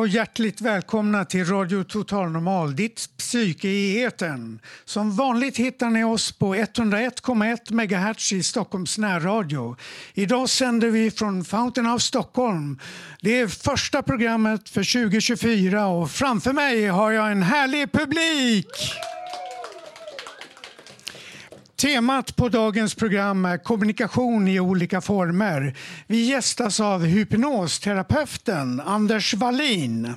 Och hjärtligt välkomna till Radio Total Normal, ditt psyke i etern. Som vanligt hittar ni oss på 101,1 MHz i Stockholms närradio. Idag sänder vi från Fountain of Stockholm. Det är första programmet för 2024 och framför mig har jag en härlig publik. Temat på dagens program är kommunikation i olika former. Vi gästas av hypnosterapeuten Anders Wallin.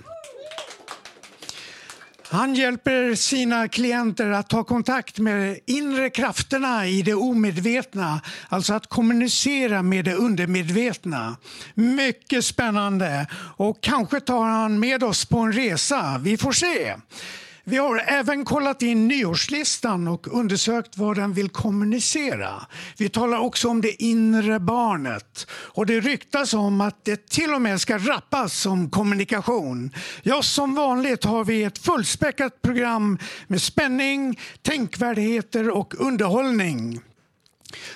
Han hjälper sina klienter att ta kontakt med inre krafterna i det omedvetna, alltså att kommunicera med det undermedvetna. Mycket spännande och kanske tar han med oss på en resa. Vi får se. Vi har även kollat in nyårslistan och undersökt vad den vill kommunicera. Vi talar också om det inre barnet. Och det ryktas om att det till och med ska rappas om kommunikation. Ja, som vanligt har vi ett fullspäckat program med spänning, tänkvärdheter och underhållning.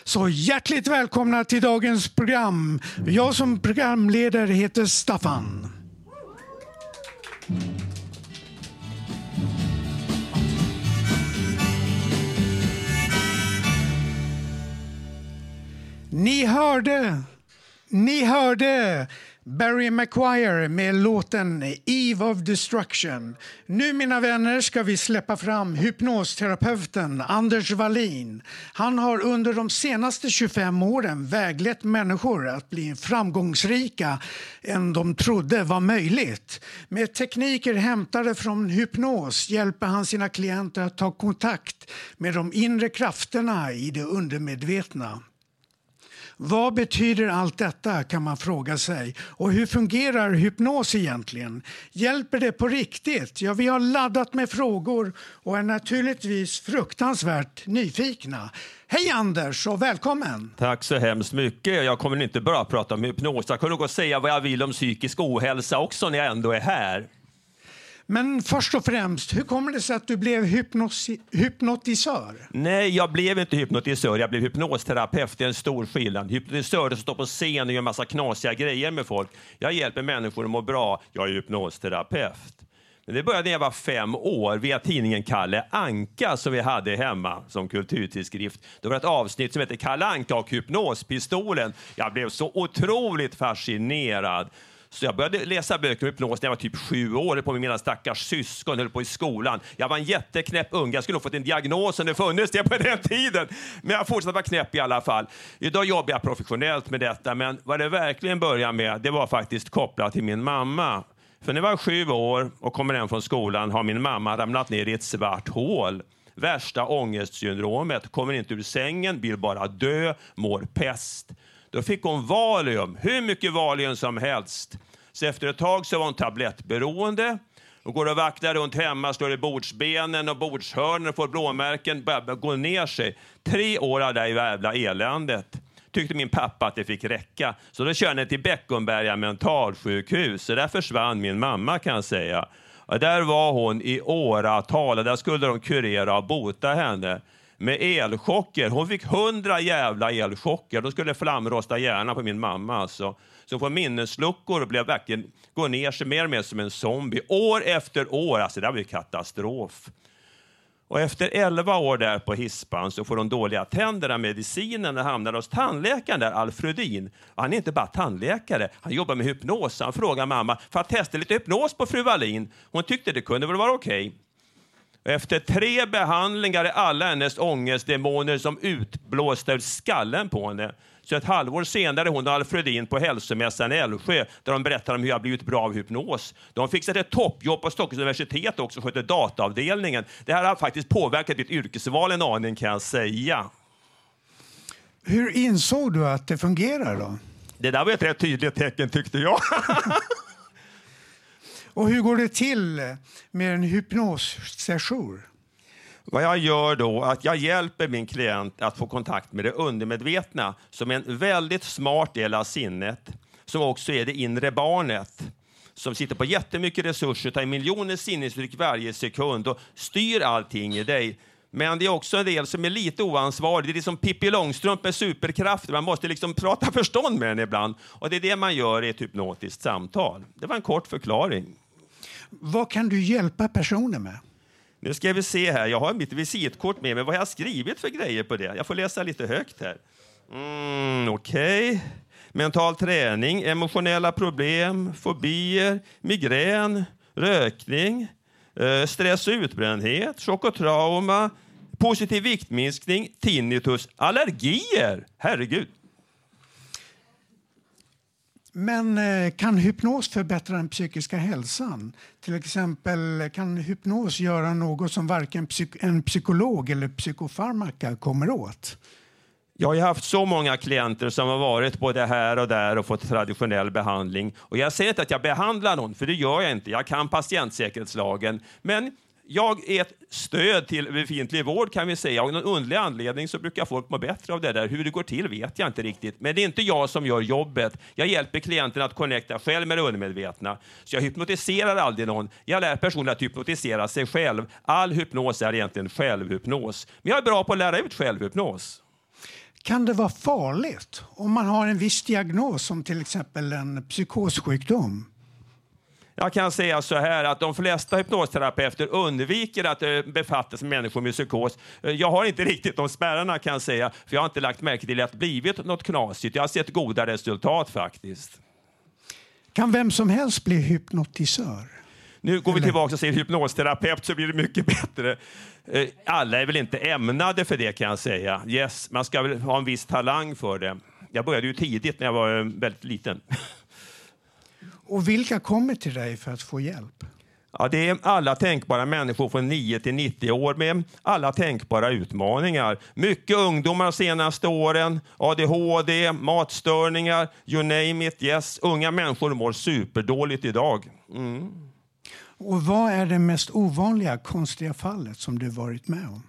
Så hjärtligt välkomna till dagens program. Jag som programledare heter Staffan. Ni hörde, ni hörde Barry McGuire med låten Eve of Destruction. Nu mina vänner ska vi släppa fram hypnosterapeuten Anders Wallin. Han har under de senaste 25 åren väglett människor att bli framgångsrika än de trodde var möjligt. Med tekniker hämtade från hypnos hjälper han sina klienter att ta kontakt med de inre krafterna i det undermedvetna. Vad betyder allt detta kan man fråga sig. Och hur fungerar hypnos egentligen? Hjälper det på riktigt? Ja, vi har laddat med frågor och är naturligtvis fruktansvärt nyfikna. Hej Anders och välkommen! Tack så hemskt mycket. Jag kommer inte bara prata om hypnos, jag kommer nog säga vad jag vill om psykisk ohälsa också när jag ändå är här. Men först och främst, hur kommer det sig att du blev hypnotisör? Nej, jag blev inte hypnotisör, jag blev hypnosterapeut. Det är en stor skillnad. Hypnotisör som står på scen och gör massa knasiga grejer med folk. Jag hjälper människor att må bra. Jag är hypnosterapeut. Men det började när jag var fem år via tidningen Kalle Anka som vi hade hemma som kulturtidskrift. Det var ett avsnitt som hette Kalle Anka och hypnospistolen. Jag blev så otroligt fascinerad. Så jag började läsa böcker om hypnos när jag var typ sju år på med mina stackars syskon höll på i skolan. Jag var en jätteknäpp unge. Jag skulle ha fått en diagnos om det funnits det på den tiden. Men jag fortsatte vara knäpp i alla fall. Idag jobbar jag professionellt med detta, men vad det verkligen började med, det var faktiskt kopplat till min mamma. För när jag var sju år och kommer hem från skolan har min mamma ramlat ner i ett svart hål. Värsta ångestsyndromet, kommer inte ur sängen, vill bara dö, mår pest. Då fick hon Valium, hur mycket Valium som helst. Så efter ett tag så var hon tablettberoende. Hon går och vaktar runt hemma, slår i bordsbenen och bordshörnen och får blåmärken, börjar gå ner sig. Tre år av det här jävla eländet tyckte min pappa att det fick räcka. Så då körde jag till Beckomberga mentalsjukhus. Så där försvann min mamma kan jag säga. Och där var hon i åratal och där skulle de kurera och bota henne med elchocker. Hon fick hundra jävla elchocker. Då skulle flamrosta hjärnan på min mamma. Alltså. Så hon får minnesluckor och blev verkligen, går ner sig mer och mer som en zombie. År efter år. Alltså, det var ju katastrof. Och efter 11 år där på hispan så får hon dåliga tänder av medicinen och hamnar hos tandläkaren där, Alfredin. Och han är inte bara tandläkare, han jobbar med hypnos. Han frågar mamma för att testa lite hypnos på fru Wallin. Hon tyckte det kunde väl vara okej. Okay. Efter tre behandlingar är alla hennes ångestdemoner som utblåsta ur skallen på henne. Så ett halvår senare är hon och Alfredin på hälsomässan i Älvsjö där de berättar om hur jag blivit bra av hypnos. De fixat ett toppjobb på Stockholms universitet också sköter dataavdelningen. Det här har faktiskt påverkat ditt yrkesval en aning kan jag säga. Hur insåg du att det fungerar då? Det där var ett rätt tydligt tecken tyckte jag. Och hur går det till med en hypnossession? Vad jag gör då att jag hjälper min klient att få kontakt med det undermedvetna som är en väldigt smart del av sinnet, som också är det inre barnet som sitter på jättemycket resurser, tar miljoner sinnesuttryck varje sekund och styr allting i dig. Men det är också en del som är lite oansvarig. Det är liksom Pippi Långstrump med superkrafter. Man måste liksom prata förstånd med den ibland. Och det är det man gör i ett hypnotiskt samtal. Det var en kort förklaring. Vad kan du hjälpa personer med? Nu ska vi se här. Jag har mitt visitkort med mig. Vad har jag skrivit för grejer på det? Jag får läsa lite högt här. Mm, Okej. Okay. Mental träning, emotionella problem, fobier, migrän, rökning, eh, stress och utbrändhet, chock och trauma, positiv viktminskning, tinnitus, allergier. Herregud. Men eh, kan hypnos förbättra den psykiska hälsan? Till exempel kan hypnos göra något som varken en psykolog eller psykofarmaka kommer åt? Jag har haft så många klienter som har varit både här och där och fått traditionell behandling. Och jag säger inte att jag behandlar någon, för det gör jag inte. Jag kan patientsäkerhetslagen. Men jag är ett stöd till befintlig vård kan vi säga. Av någon underlig anledning så brukar folk må bättre av det där. Hur det går till vet jag inte riktigt. Men det är inte jag som gör jobbet. Jag hjälper klienten att connecta själv med det undermedvetna. Så jag hypnotiserar aldrig någon. Jag lär personen att hypnotisera sig själv. All hypnos är egentligen självhypnos. Men jag är bra på att lära ut självhypnos. Kan det vara farligt om man har en viss diagnos som till exempel en psykossjukdom? Jag kan säga så här att de flesta hypnosterapeuter undviker att eh, befatta sig med människor med psykos. Eh, jag har inte riktigt de spärrarna kan jag säga, för jag har inte lagt märke till att det blivit något knasigt. Jag har sett goda resultat faktiskt. Kan vem som helst bli hypnotisör? Nu går vi tillbaka och säger hypnosterapeut så blir det mycket bättre. Eh, alla är väl inte ämnade för det kan jag säga. Yes, man ska väl ha en viss talang för det. Jag började ju tidigt när jag var väldigt liten. Och vilka kommer till dig för att få hjälp? Ja, det är alla tänkbara människor från 9 till 90 år med alla tänkbara utmaningar. Mycket ungdomar de senaste åren, ADHD, matstörningar, you name it. Yes, unga människor mår superdåligt idag. Mm. Och vad är det mest ovanliga, konstiga fallet som du varit med om?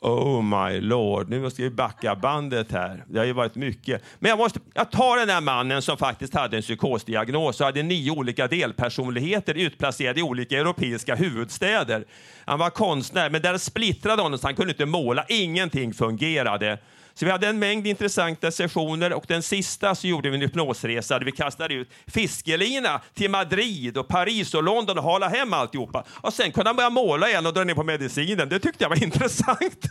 Oh my lord, nu måste vi backa bandet här. Det har ju varit mycket. Men jag, måste, jag tar den där mannen som faktiskt hade en psykosdiagnos och hade nio olika delpersonligheter utplacerade i olika europeiska huvudstäder. Han var konstnär, men där splittrade honom så han kunde inte måla. Ingenting fungerade. Så vi hade en mängd intressanta sessioner och den sista så gjorde vi en hypnosresa där vi kastade ut fiskelina till Madrid och Paris och London och hala hem alltihopa. Och sen kunde han börja måla igen och dra ner på medicinen. Det tyckte jag var intressant.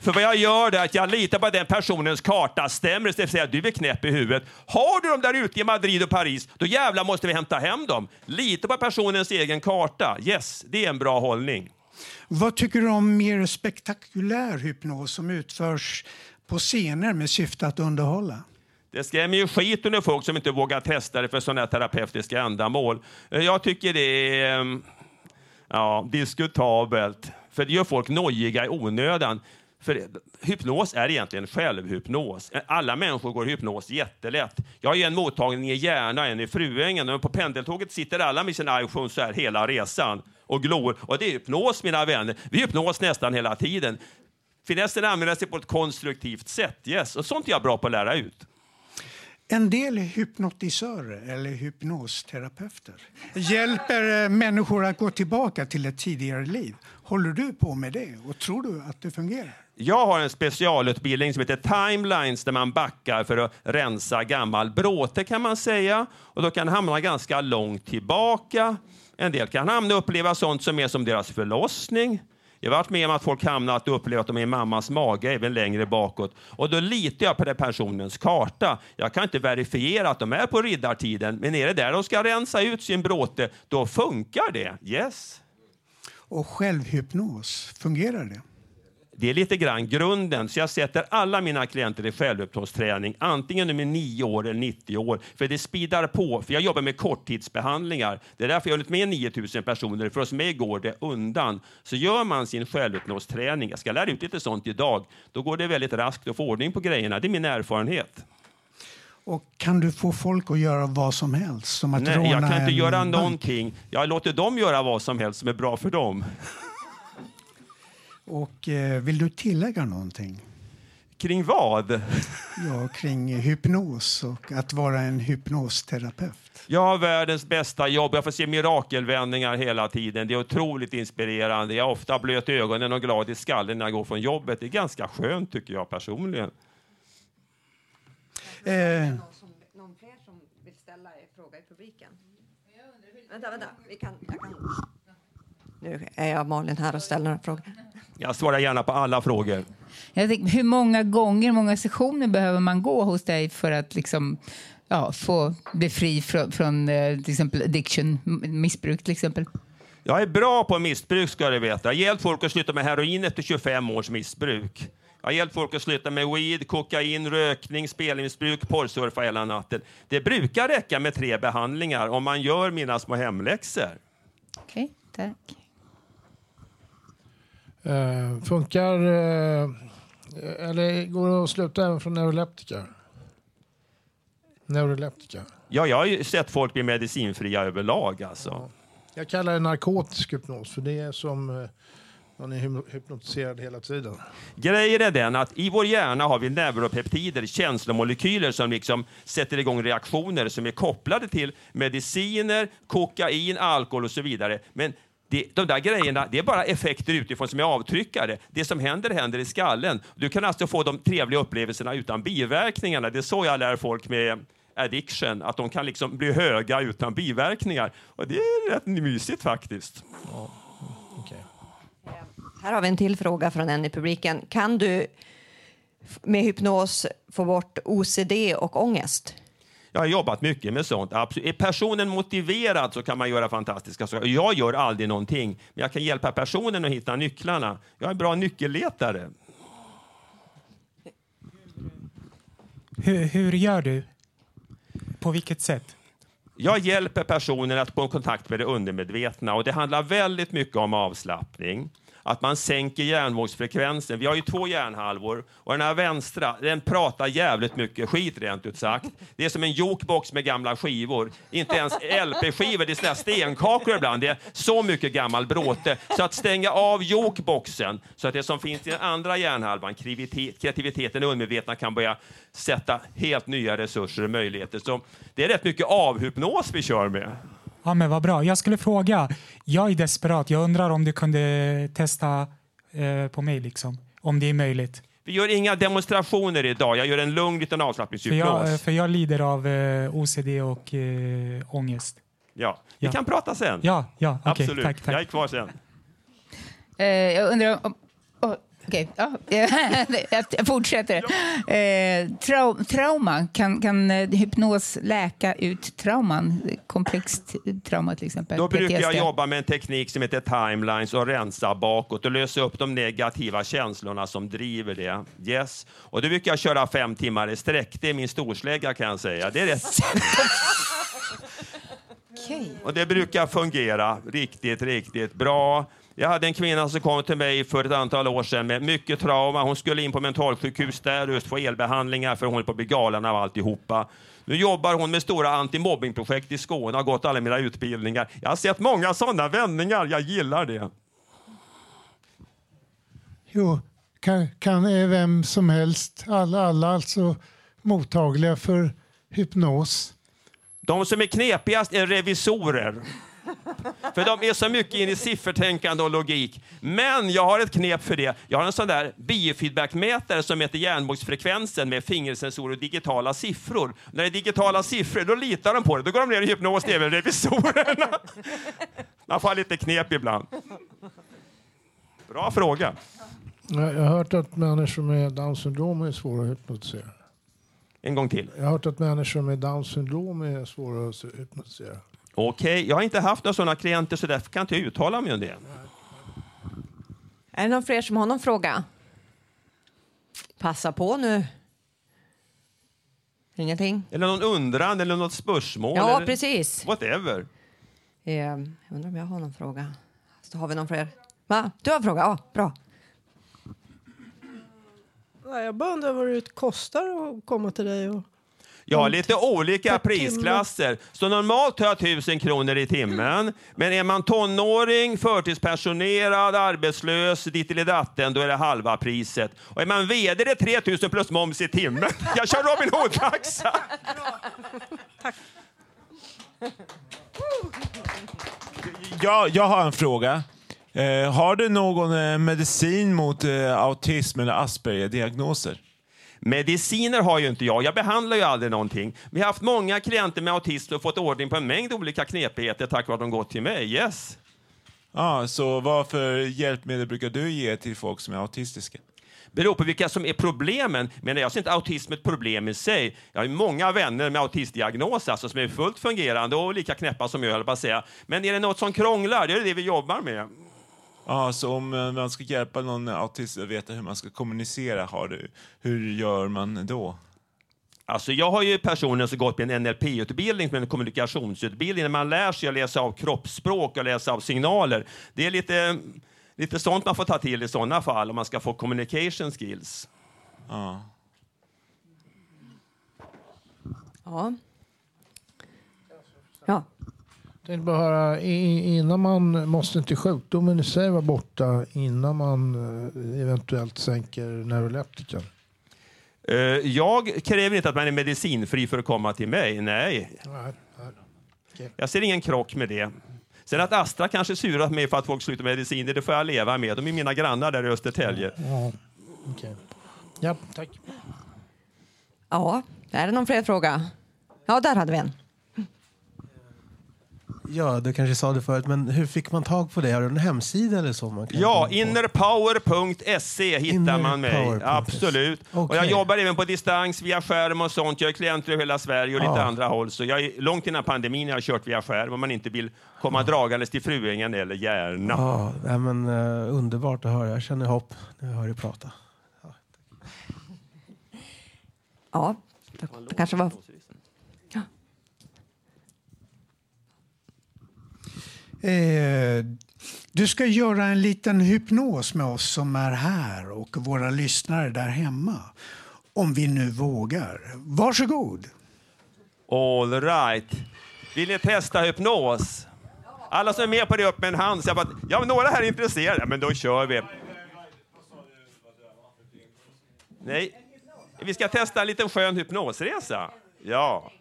För vad jag gör är att jag litar på att den personens karta stämmer det vill att säga du är knäpp i huvudet. Har du dem där ute i Madrid och Paris, då jävlar måste vi hämta hem dem. Lita på personens egen karta. Yes, det är en bra hållning. Vad tycker du om mer spektakulär hypnos som utförs på scener med syfte att underhålla? Det skrämmer ju skiten ur folk som inte vågar testa det för sådana terapeutiska ändamål. Jag tycker det är mm, ja, diskutabelt, för det gör folk nojiga i onödan. För hypnos är egentligen självhypnos. Alla människor går i hypnos jättelätt. Jag har en mottagning i Järna, en i Fruängen. Och på pendeltåget sitter alla med sin iPhone så här hela resan och glor. Och det är hypnos, mina vänner. Vi hypnos nästan hela tiden. Finessen använder sig på ett konstruktivt sätt. Yes. Och sånt är jag bra på att lära ut. En del hypnotisörer eller hypnosterapeuter hjälper eh, människor att gå tillbaka till ett tidigare liv. Håller du på med det och tror du att det fungerar? Jag har en specialutbildning som heter Timelines där man backar för att rensa gammal bråte kan man säga. Och då kan hamna ganska långt tillbaka. En del kan hamna och uppleva sånt som är som deras förlossning. Jag har varit med om att folk hamnat och upplevt att de är i mammas mage även längre bakåt. Och då litar jag på den personens karta. Jag kan inte verifiera att de är på riddartiden, men är det där de ska rensa ut sin bråte, då funkar det. Yes. Och självhypnos, fungerar det? Det är lite grann grunden, så jag sätter alla mina klienter i självhypnosträning, antingen de är 9 år eller 90 år, för det speedar på. För jag jobbar med korttidsbehandlingar. Det är därför jag har hållit med 9000 personer, för hos mig går det undan. Så gör man sin självhypnosträning, jag ska lära ut lite sånt idag, då går det väldigt raskt att få ordning på grejerna. Det är min erfarenhet. Och kan du få folk att göra vad som helst? Som att Nej, jag kan inte göra någonting. Jag låter dem göra vad som helst som är bra för dem. Och eh, vill du tillägga någonting? Kring vad? Ja, kring hypnos och att vara en hypnosterapeut. Jag har världens bästa jobb. Jag får se mirakelvändningar hela tiden. Det är otroligt inspirerande. Jag är ofta blöt i ögonen och glad i skallen när jag går från jobbet. Det är ganska skönt tycker jag personligen. Eh, Någon, fler som vill ställa en fråga i publiken? Vänta, vänta. Vi kan, jag kan. Nu är jag Malin här och ställer några frågor. Jag svarar gärna på alla frågor. Tänker, hur många gånger, hur många sessioner behöver man gå hos dig för att liksom, ja, få bli fri från, från eh, till exempel addiction, missbruk till exempel? Jag är bra på missbruk ska du veta. Jag har hjälpt folk att sluta med heroin efter 25 års missbruk. Jag har hjälpt folk att sluta med weed, kokain, rökning, spelmissbruk, porrsurfa hela natten. Det brukar räcka med tre behandlingar om man gör mina små hemläxor. Okej, tack. Eh, funkar... Eh, eller går det att sluta även från neuroleptika? Neuroleptika. Ja, jag har ju sett folk bli medicinfria överlag alltså. Jag kallar det narkotisk hypnos för det är som eh, man är hy- hypnotiserad hela tiden. Grejen är den att i vår hjärna har vi neuropeptider, känslomolekyler som liksom sätter igång reaktioner som är kopplade till mediciner, kokain, alkohol och så vidare. Men det, de där grejerna, det är bara effekter utifrån som är avtryckare. Det som händer, händer i skallen. Du kan alltså få de trevliga upplevelserna utan biverkningarna. Det är så jag lär folk med addiction, att de kan liksom bli höga utan biverkningar. Och det är rätt mysigt faktiskt. Okej. Här har vi en till fråga från en i publiken. Kan du med hypnos få bort OCD och ångest? Jag har jobbat mycket med sånt. Absolut. Är personen motiverad så kan man göra fantastiska saker. Jag gör aldrig någonting, men jag kan hjälpa personen att hitta nycklarna. Jag är en bra nyckelletare. Hur, hur gör du? På vilket sätt? Jag hjälper personen att få kontakt med det undermedvetna och det handlar väldigt mycket om avslappning. Att man sänker hjärnvågsfrekvensen. Vi har ju två hjärnhalvor och den här vänstra, den pratar jävligt mycket skit rent ut sagt. Det är som en jokebox med gamla skivor. Inte ens LP-skivor, det är såna stenkakor ibland. Det är så mycket gammal bråte. Så att stänga av jokeboxen så att det som finns i den andra hjärnhalvan, kreativiteten och undermedvetna kan börja sätta helt nya resurser och möjligheter. Så det är rätt mycket avhypnos vi kör med. Ja, men vad bra. Jag skulle fråga. Jag är desperat. Jag undrar om du kunde testa eh, på mig, liksom. Om det är möjligt. Vi gör inga demonstrationer idag. Jag gör en lugn liten För avslappningshypnos. jag, eh, för jag lider av eh, OCD och eh, ångest. Ja, vi Ja. kan prata sen. Ja, ja, okej. Absolut. tack, tack. Jag är kvar sen. Eh, jag undrar om... Oh, Okej, ja, jag jag fortsätter. Eh, trau, trauma, kan, kan eh, hypnos läka ut trauman? Komplext trauma till exempel? Då brukar jag jobba med en teknik som heter timelines och rensa bakåt och lösa upp de negativa känslorna som driver det. Yes. Och då brukar jag köra fem timmar i sträck. Det är min storslägga kan jag säga. Det är rätt. Okej. Och det brukar fungera riktigt, riktigt bra. Jag hade en kvinna som kom till mig för ett antal år sedan med mycket trauma. Hon skulle in på mentalsjukhus där just få elbehandlingar för hon höll på att bli galen av alltihopa. Nu jobbar hon med stora antimobbingprojekt i Skåne och har gått alla mina utbildningar. Jag har sett många sådana vändningar. Jag gillar det. Jo, kan, kan är vem som helst, alla, alla alltså mottagliga för hypnos. De som är knepigast är revisorer. För de är så mycket in i siffertänkande och logik. Men jag har ett knep för det. Jag har en sån där biofeedbackmätare som mäter hjärnvågsfrekvensen med fingersensorer och digitala siffror. När det är digitala siffror, då litar de på det. Då går de ner i hypnos, även revisorerna. Man får ha lite knep ibland. Bra fråga. Jag jag har hört att människor med Downs syndrom är svåra att hypnotisera. En gång till. Jag har hört att människor med Downs syndrom är svåra att hypnotisera. Okej, jag har inte haft några sådana klienter så därför kan inte jag uttala mig om det. Är det någon fler som har någon fråga? Passa på nu. Ingenting? Eller någon undran eller något spörsmål. Ja, eller precis. Whatever. Eh, Jag undrar om jag har någon fråga. Så har vi någon fler? Va? Du har en fråga? Ja, bra. Nej, Jag bara undrar vad det kostar att komma till dig. Och... Jag har lite olika prisklasser. Så normalt har jag 1000 kronor i timmen. Men är man tonåring, förtidspensionerad, arbetslös, ditt eller datten, då är det halva priset. Och är man VD det är 3000 plus moms i timmen. Jag kör Robin Hood-taxa. Jag, jag har en fråga. Eh, har du någon eh, medicin mot eh, autism eller Asperger-diagnoser? Mediciner har ju inte jag. Jag behandlar ju aldrig någonting. Vi har haft många klienter med autism och fått ordning på en mängd olika knepigheter tack vare att de gått till mig. Yes. Ja, så vad för hjälpmedel brukar du ge till folk som är autistiska? beror på vilka som är problemen. Men jag ser inte autism ett problem i sig. Jag har många vänner med autistdiagnos alltså, som är fullt fungerande och lika knäppa som jag, höll på att säga. Men är det något som krånglar, det är det vi jobbar med. Ja, så om eh, man ska hjälpa någon autist att veta hur man ska kommunicera, har du, hur gör man då? Alltså jag har ju personer som gått med en NLP-utbildning, en kommunikationsutbildning, där man lär sig att läsa av kroppsspråk och läsa av signaler. Det är lite lite sånt man får ta till i sådana fall om man ska få communication skills. Ja. Ja. Ja. Tänkte bara höra, innan man måste inte sjukdomen i sig vara borta innan man eh, eventuellt sänker neuroleptiken? Uh, jag kräver inte att man är medicinfri för att komma till mig. Nej. nej, nej. Okay. Jag ser ingen krock med det. Sen att Astra kanske surat mig för att folk slutar mediciner, det får jag leva med. De är mina grannar där i Östertälje. Ja, okay. ja tack. Ja, är det någon fler fråga? Ja, där hade vi en. Ja, du kanske sa det förut, men hur fick man tag på det? Har du en hemsida eller så? Man kan ja, innerpower.se hittar Inner man mig. Absolut. Okay. Och jag jobbar även på distans via skärm och sånt. Jag har klienter i hela Sverige och ja. lite andra håll. Så jag är långt innan pandemin jag har kört via skärm om man inte vill komma ja. dragandes till Fruängen eller Järna. Ja, nej, men, uh, underbart att höra. Jag känner hopp när jag hör dig prata. Ja, ja det kanske var Eh, du ska göra en liten hypnos med oss som är här och våra lyssnare där hemma. Om vi nu vågar. Varsågod. All right. Vill ni testa hypnos? Alla som är med på det, upp med en hand. Så jag bara, ja, några här är intresserade. Men då kör vi. Nej, vi ska testa en liten skön hypnosresa. Ja.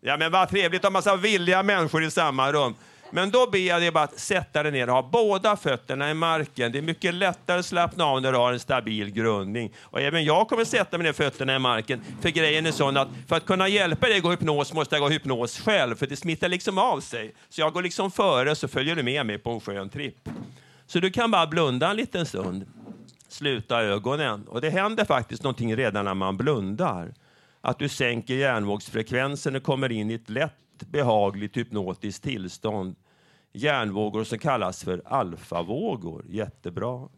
Ja, men vad trevligt att ha massa villiga människor i samma rum. Men då ber jag dig bara att sätta dig ner och ha båda fötterna i marken. Det är mycket lättare att slappna av när du har en stabil grundning. Och även jag kommer sätta mina fötterna i marken. För grejen är sån att för att kunna hjälpa dig att gå hypnos måste jag gå hypnos själv. För det smittar liksom av sig. Så jag går liksom före så följer du med mig på en skön tripp. Så du kan bara blunda en liten stund. Sluta ögonen. Och det händer faktiskt någonting redan när man blundar att du sänker hjärnvågsfrekvensen och kommer in i ett lätt behagligt hypnotiskt tillstånd. Hjärnvågor som kallas för alfavågor. Jättebra.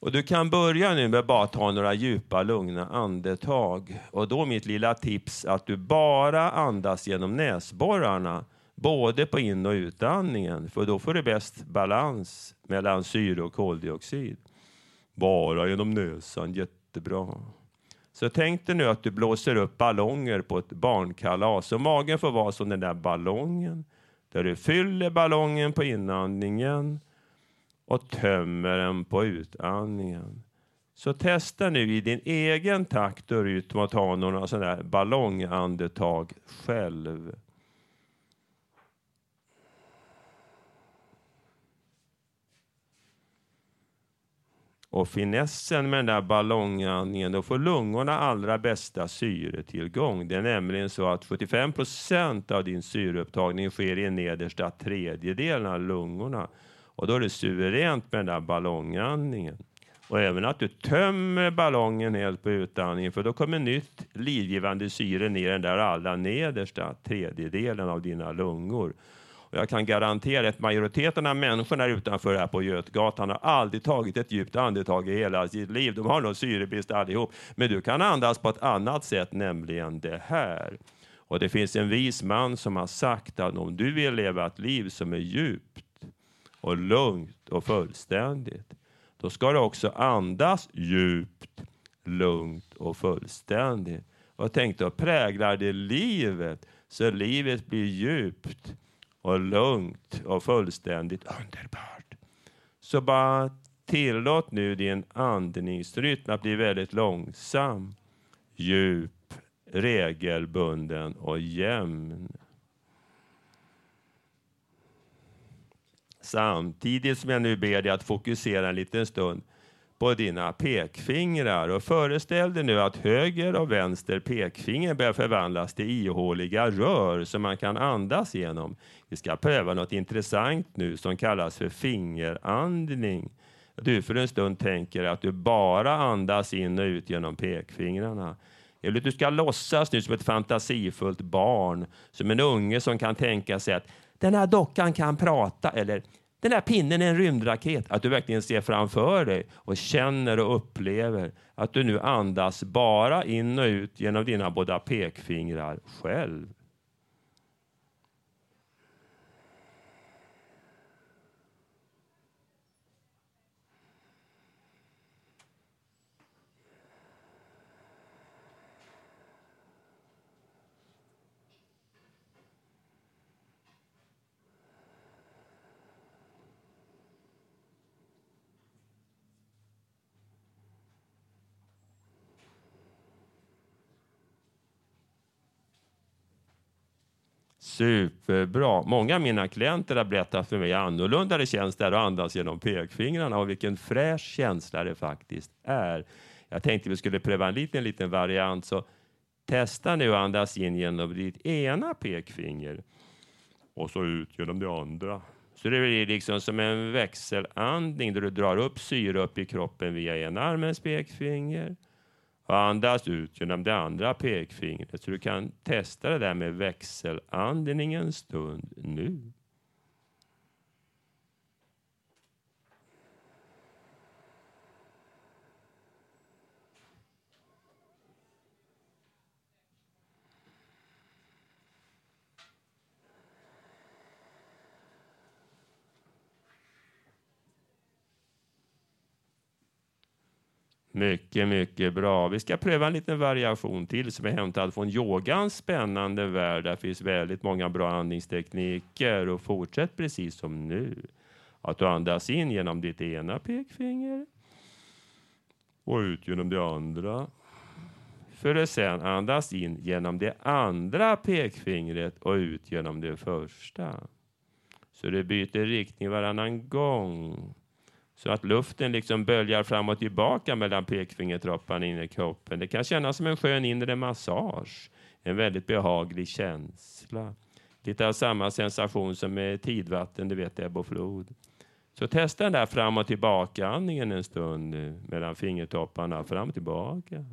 Och du kan börja nu med bara ta några djupa lugna andetag. Och då mitt lilla tips att du bara andas genom näsborrarna. Både på in och utandningen. För då får du bäst balans mellan syre och koldioxid. Bara genom näsan. Jättebra. Så tänk dig nu att du blåser upp ballonger på ett barnkalas och magen får vara som den där ballongen där du fyller ballongen på inandningen och tömmer den på utandningen. Så testa nu i din egen takt och rytm att ta några sådana där ballongandetag själv. Och finessen med den där ballongandningen, då får lungorna allra bästa syretillgång. Det är nämligen så att 75 procent av din syreupptagning sker i nedersta tredjedelen av lungorna. Och då är det suveränt med den där ballongandningen. Och även att du tömmer ballongen helt på utandningen, för då kommer nytt livgivande syre ner den där allra nedersta tredjedelen av dina lungor. Och jag kan garantera att majoriteten av människorna utanför här på Götgatan har aldrig tagit ett djupt andetag i hela sitt liv. De har nog syrebrist allihop. Men du kan andas på ett annat sätt, nämligen det här. Och det finns en vis man som har sagt att om du vill leva ett liv som är djupt och lugnt och fullständigt, då ska du också andas djupt, lugnt och fullständigt. Och tänk då, präglar det livet så livet blir djupt och lugnt och fullständigt underbart. Så bara tillåt nu din andningsrytm att bli väldigt långsam, djup, regelbunden och jämn. Samtidigt som jag nu ber dig att fokusera en liten stund på dina pekfingrar och föreställ dig nu att höger och vänster pekfinger börjar förvandlas till ihåliga rör som man kan andas genom. Vi ska pröva något intressant nu som kallas för fingerandning. Du för en stund tänker att du bara andas in och ut genom pekfingrarna. Eller du ska låtsas nu som ett fantasifullt barn, som en unge som kan tänka sig att den här dockan kan prata eller den där pinnen är en rymdraket. Att du verkligen ser framför dig och känner och upplever att du nu andas bara in och ut genom dina båda pekfingrar själv. Superbra. Många av mina klienter har berättat för mig annorlunda det känns där att andas genom pekfingrarna och vilken fräsch känsla det faktiskt är. Jag tänkte vi skulle pröva en liten, liten variant. Så testa nu att andas in genom ditt ena pekfinger och så ut genom det andra. Så det blir liksom som en växelandning där du drar upp syre upp i kroppen via ena armens pekfinger andas ut genom det andra pekfingret. Så du kan testa det där med växelandning en stund nu. Mycket, mycket bra. Vi ska pröva en liten variation till som är hämtad från yogans spännande värld. Där finns väldigt många bra andningstekniker och fortsätt precis som nu. Att du andas in genom ditt ena pekfinger och ut genom det andra. För att sen andas in genom det andra pekfingret och ut genom det första. Så du byter riktning varannan gång. Så att luften liksom böljar fram och tillbaka mellan pekfingertopparna inne i kroppen. Det kan kännas som en skön inre massage. En väldigt behaglig känsla. Lite av samma sensation som med tidvatten, du vet ebb och flod. Så testa den där fram och tillbaka andningen en stund mellan fingertopparna, fram och tillbaka.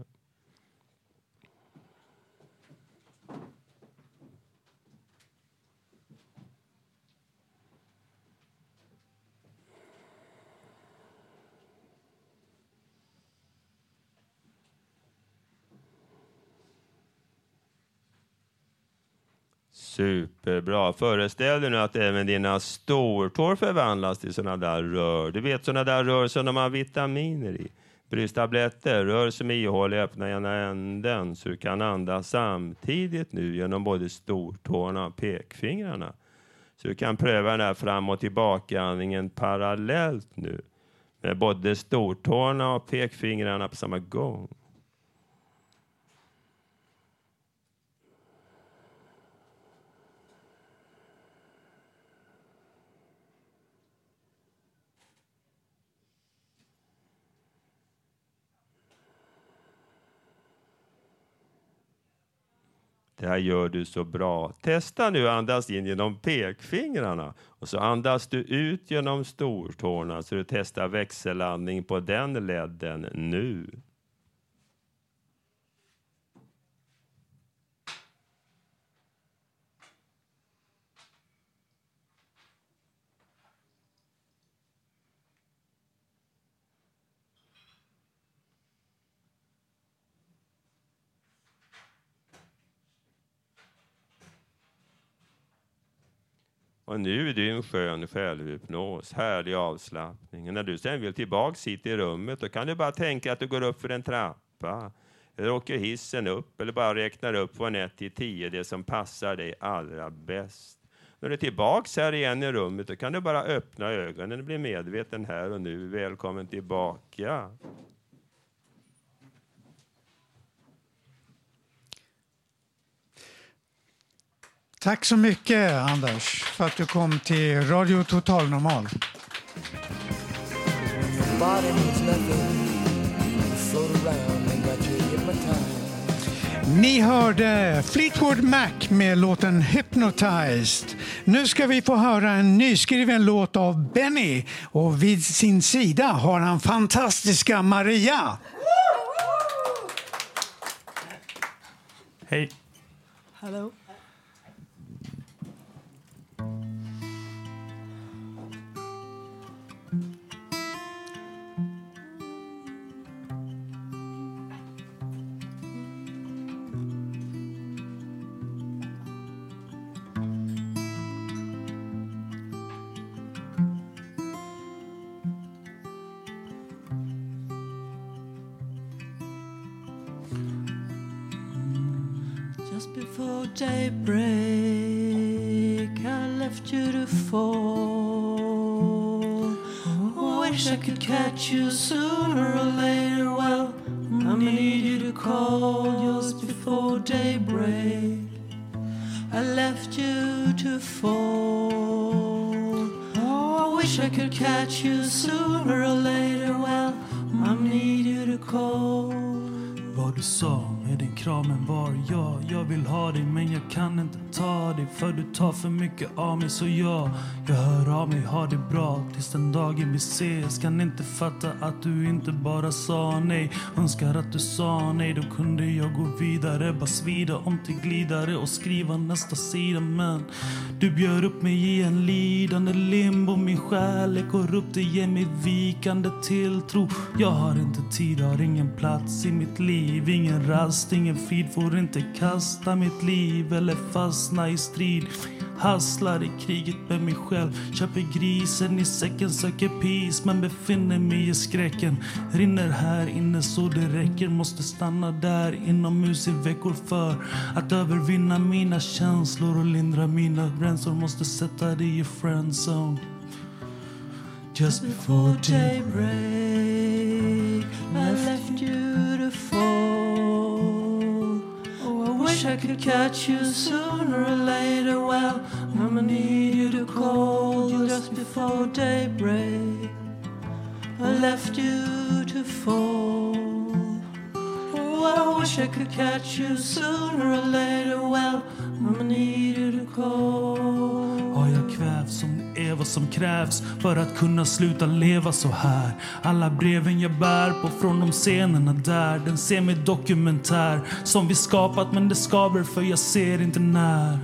Superbra. Föreställ dig nu att även dina stortår förvandlas till sådana där rör. Du vet sådana där rör som de har vitaminer i. Brystabletter, rör som är ihåliga, öppna ena änden så du kan andas samtidigt nu genom både stortårna och pekfingrarna. Så du kan pröva den här fram och tillbaka-andningen parallellt nu med både stortårna och pekfingrarna på samma gång. Det här gör du så bra. Testa nu att andas in genom pekfingrarna och så andas du ut genom stortårna så du testar växellandning på den ledden nu. Och nu är det en skön självhypnos, härlig avslappning. Och när du sen vill tillbaks hit i rummet, då kan du bara tänka att du går upp för en trappa. Eller åker hissen upp eller bara räknar upp från 1 till 10 det som passar dig allra bäst. När du är tillbaks här igen i rummet då kan du bara öppna ögonen och bli medveten här och nu. Välkommen tillbaka. Tack så mycket Anders för att du kom till Radio Total Normal. Ni hörde Fleetwood Mac med låten Hypnotized. Nu ska vi få höra en nyskriven låt av Benny och vid sin sida har han fantastiska Maria. Hej. Hello. Daybreak, I left you to fall. Wish I could catch you sooner or later. Well, I need you to call just before daybreak. I left you to fall. Oh, I wish I could catch you sooner or later. Well, I need you to call. Vad du sa med din kramen var? Jag jag vill ha dig men jag kan inte ta dig. För du tar för mycket av mig så jag jag hör av mig, ha det bra tills den dagen vi ses. Kan inte fatta att du inte bara sa nej. Önskar att du sa nej, då kunde jag gå vidare. Bara svida om till glidare och skriva nästa sida. Men du bjöd upp mig i en lidande limbo. Min själ är korrupt, det ger mig vikande tilltro. Jag har inte tid, har ingen plats i mitt liv ingen rast, ingen frid får inte kasta mitt liv eller fastna i strid. Hasslar i kriget med mig själv Köper grisen i säcken, söker peace men befinner mig i skräcken. Rinner här inne så det räcker Måste stanna där inomhus i veckor för att övervinna mina känslor och lindra mina bränslor Måste sätta dig i friendzone. Just before daybreak I left you to fall. Wish I could catch you sooner or later. Well, I'ma need you to call just before daybreak. I left you to fall. Oh, I wish I could catch you sooner or later. Well, I'ma need you to call krävs, som det är vad som krävs för att kunna sluta leva så här. Alla breven jag bär på från de scenerna där Den ser mig dokumentär som vi skapat men det skaver för jag ser inte när.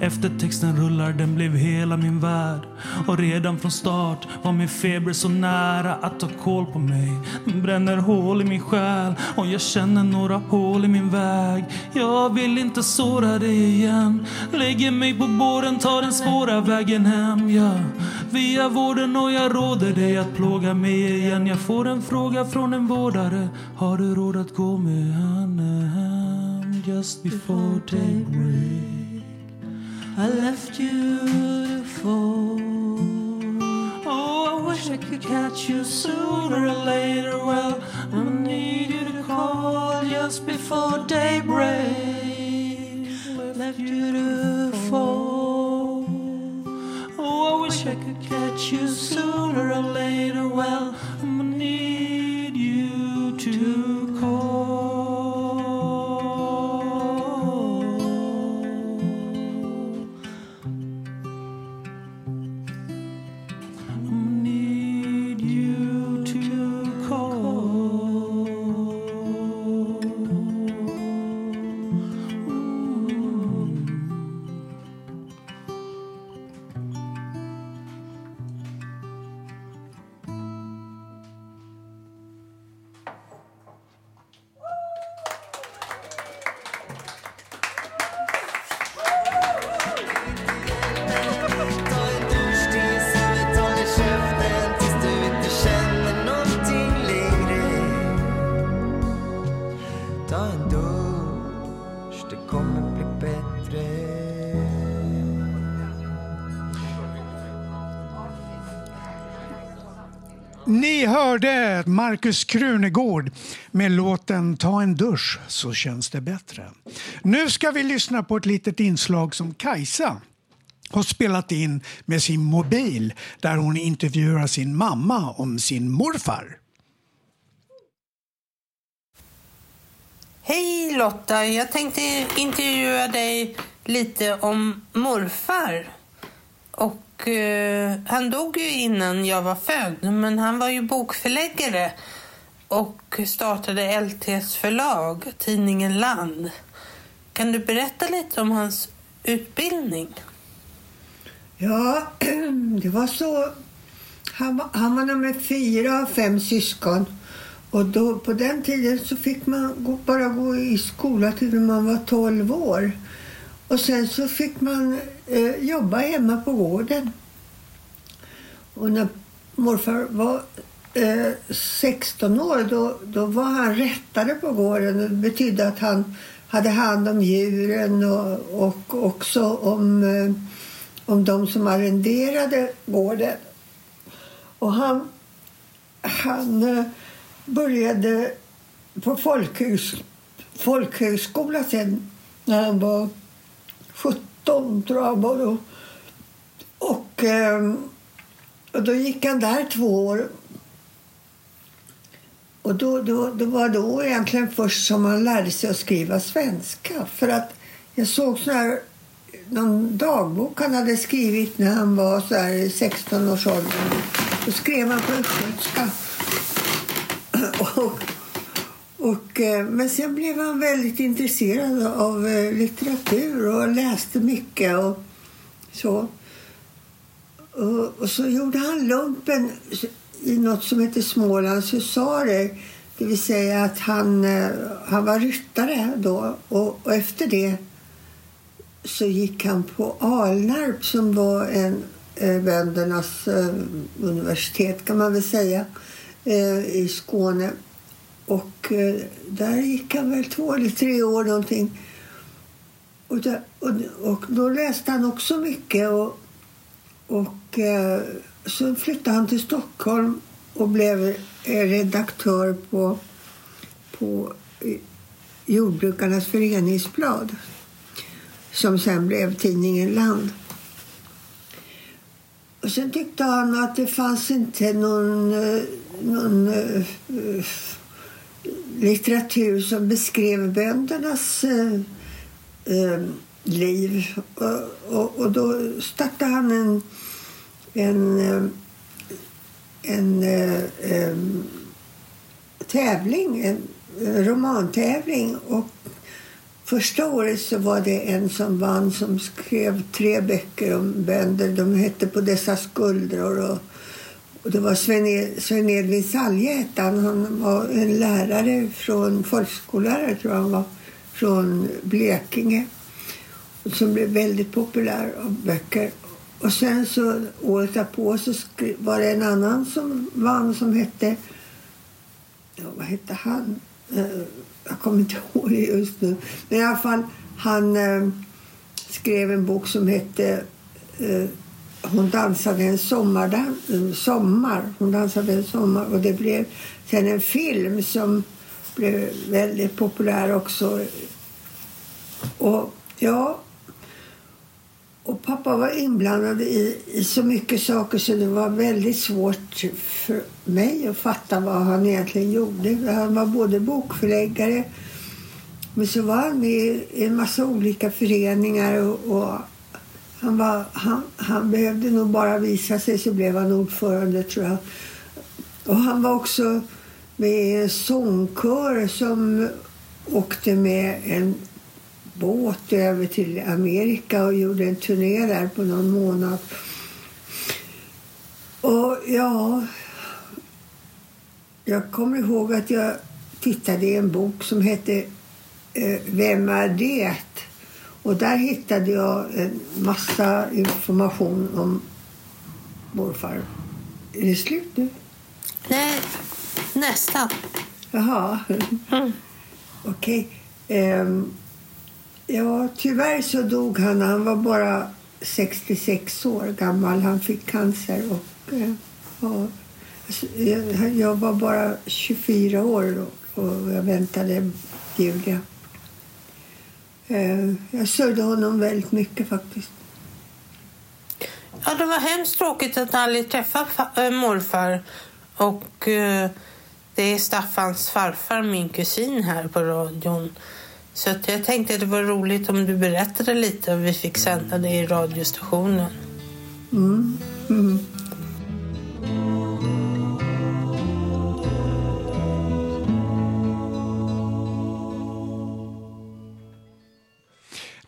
Eftertexten rullar, den blev hela min värld. Och redan från start var min feber så nära att ta koll på mig. Den bränner hål i min själ och jag känner några hål i min väg. Jag vill inte såra dig igen. Lägger mig på båren, tar den svåra vägen hem. Ja, via vården och jag råder dig att plåga mig igen. Jag får en fråga från en vårdare. Har du råd att gå med henne hem? Just before daybreak. I left you to fall. Oh, I wish I could catch you sooner or later. Well, I need you to call just before daybreak. Left you to fall. Oh, I wish I could catch you sooner or later. Well, I need you to hörde Markus Krunegård med låten Ta en dusch så känns det bättre. Nu ska vi lyssna på ett litet inslag som Kajsa har spelat in med sin mobil där hon intervjuar sin mamma om sin morfar. Hej Lotta, jag tänkte intervjua dig lite om morfar. Och eh, han dog ju innan jag var född, men han var ju bokförläggare och startade LTs förlag, tidningen Land. Kan du berätta lite om hans utbildning? Ja, det var så. Han var, han var nummer fyra av fem syskon. Och då, på den tiden så fick man gå, bara gå i skola till man var 12 år. Och sen så fick man eh, jobba hemma på gården. Och när morfar var eh, 16 år då, då var han rättare på gården. Det betydde att han hade hand om djuren och, och också om, eh, om de som arrenderade gården. Och han, han eh, började på folkhögs, folkhögskola sen när han var 17 tror jag var då. Och, eh, och då gick han där två år. Och då, då, det var då egentligen först som han lärde sig att skriva svenska. För att jag såg sån här, någon dagbok han hade skrivit när han var så här 16 års ålder. Då skrev han på östgötska. Och, och, eh, men sen blev han väldigt intresserad av eh, litteratur och läste mycket. och så. Och, och så gjorde han lumpen i något som heter Smålands husarer. Det vill säga att han, eh, han var ryttare då. Och, och efter det så gick han på Alnarp som var en böndernas universitet kan man väl säga i Skåne. Och eh, där gick han väl två eller tre år någonting. Och, där, och, och då läste han också mycket. Och, och eh, så flyttade han till Stockholm och blev eh, redaktör på, på eh, Jordbrukarnas föreningsblad som sen blev tidningen Land. Och sen tyckte han att det fanns inte någon, någon uh, litteratur som beskrev böndernas eh, uh, liv. Och, och, och, då startade han en, en, eh, en, eh, en tävling, en romantävling. Och Första året så var det en som vann som skrev tre böcker om bönder. De hette På dessa skuldror. Och, och det var Sven, e- Sven Edvin Salje hette han. Han var en lärare från folkskollärare tror jag han var. Från Blekinge. Som blev väldigt populär av böcker. Och sen så året därpå så var det en annan som vann som hette... Ja, vad hette han? Eh, jag kommer inte ihåg det just nu. Men i alla fall, han eh, skrev en bok som hette eh, hon dansade en sommar, en sommar. Hon dansade en sommar. Och det blev sen en film som blev väldigt populär också. Och ja, och pappa var inblandad i, i så mycket saker så det var väldigt svårt för mig att fatta vad han egentligen gjorde. Han var både bokförläggare men så var han med i en massa olika föreningar och, och han, var, han, han behövde nog bara visa sig så blev han ordförande tror jag. Och han var också med i en sångkör som åkte med en båt över till Amerika och gjorde en turné där på någon månad. Och ja, jag kommer ihåg att jag tittade i en bok som hette eh, Vem är det? Och där hittade jag en massa information om morfar. Är det slut nu? Nej, nästan. Jaha. Mm. Okej. Okay. Um, Ja, tyvärr så dog han. Han var bara 66 år gammal. Han fick cancer och eh, ja, Jag, jag var bara 24 år då, och jag väntade Julia. Eh, Jag sörjde honom väldigt mycket faktiskt. Ja, det var hemskt tråkigt att aldrig träffa fa- äh, morfar. Och eh, det är Staffans farfar, min kusin, här på radion. Så att jag tänkte att det var roligt om du berättade lite och vi fick sända det i radiostationen. Mm. Mm.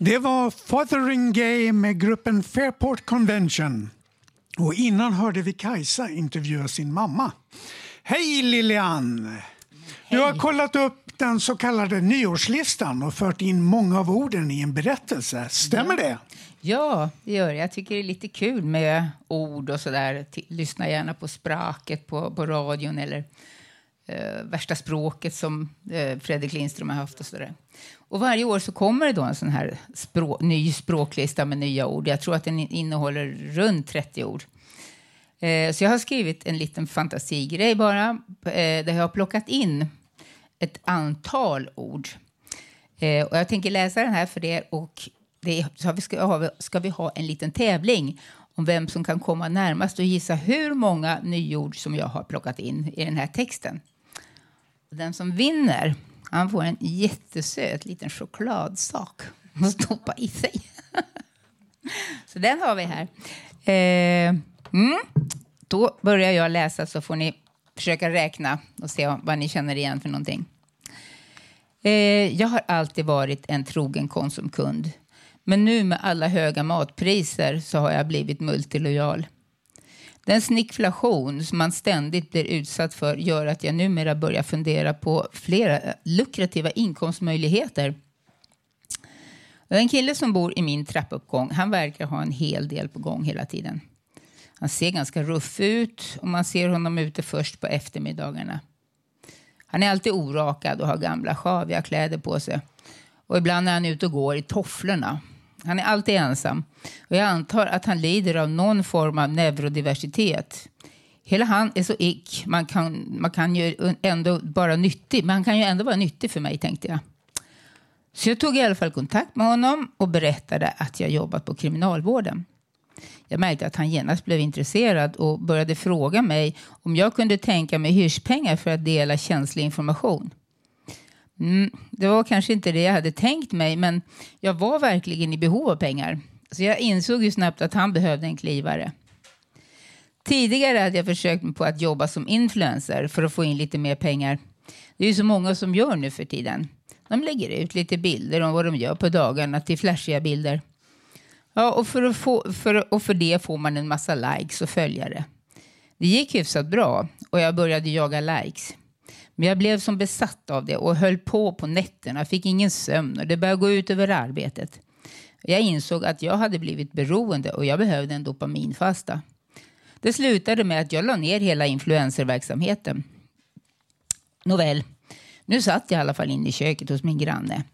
Det var Fotheringham med gruppen Fairport Convention. Och innan hörde vi Kajsa intervjua sin mamma. Hej Lilian! Du har kollat upp den så kallade nyårslistan och fört in många av orden i en berättelse. Stämmer det? Ja, det gör jag. Jag tycker det är lite kul med ord och sådär. Lyssna gärna på språket på, på radion eller eh, värsta språket som eh, Fredrik Lindström har haft och sådär. Och varje år så kommer det då en sån här språk, ny språklista med nya ord. Jag tror att den innehåller runt 30 ord. Eh, så jag har skrivit en liten fantasigrej bara, eh, där jag har plockat in ett antal ord. Eh, och jag tänker läsa den här för er och det är, så har vi ska, ha, ska vi ha en liten tävling om vem som kan komma närmast och gissa hur många nyord som jag har plockat in i den här texten. Den som vinner, han får en jättesöt liten chokladsak att stoppa i sig. så den har vi här. Eh, mm. Då börjar jag läsa så får ni försöka räkna och se vad ni känner igen för någonting. Eh, jag har alltid varit en trogen Konsumkund. Men nu med alla höga matpriser så har jag blivit multilojal. Den snickflation som man ständigt blir utsatt för gör att jag numera börjar fundera på flera lukrativa inkomstmöjligheter. En kille som bor i min trappuppgång, han verkar ha en hel del på gång hela tiden. Han ser ganska ruff ut och man ser honom ute först på eftermiddagarna. Han är alltid orakad och har gamla sjaviga kläder på sig. Och ibland är han ute och går i tofflorna. Han är alltid ensam. Och jag antar att han lider av någon form av neurodiversitet. Hela han är så ick. Man kan, man kan ju ändå vara nyttig. Man kan ju ändå vara nyttig för mig, tänkte jag. Så jag tog i alla fall kontakt med honom och berättade att jag jobbat på kriminalvården. Jag märkte att han genast blev intresserad och började fråga mig om jag kunde tänka mig hyrspengar för att dela känslig information. Mm, det var kanske inte det jag hade tänkt mig, men jag var verkligen i behov av pengar. Så jag insåg ju snabbt att han behövde en klivare. Tidigare hade jag försökt mig på att jobba som influencer för att få in lite mer pengar. Det är ju så många som gör nu för tiden. De lägger ut lite bilder om vad de gör på dagarna till flashiga bilder. Ja, och för, att få, för, och för det får man en massa likes och följare. Det gick hyfsat bra och jag började jaga likes. Men jag blev som besatt av det och höll på på nätterna, fick ingen sömn och det började gå ut över arbetet. Jag insåg att jag hade blivit beroende och jag behövde en dopaminfasta. Det slutade med att jag la ner hela influencerverksamheten. Nåväl, nu satt jag i alla fall inne i köket hos min granne.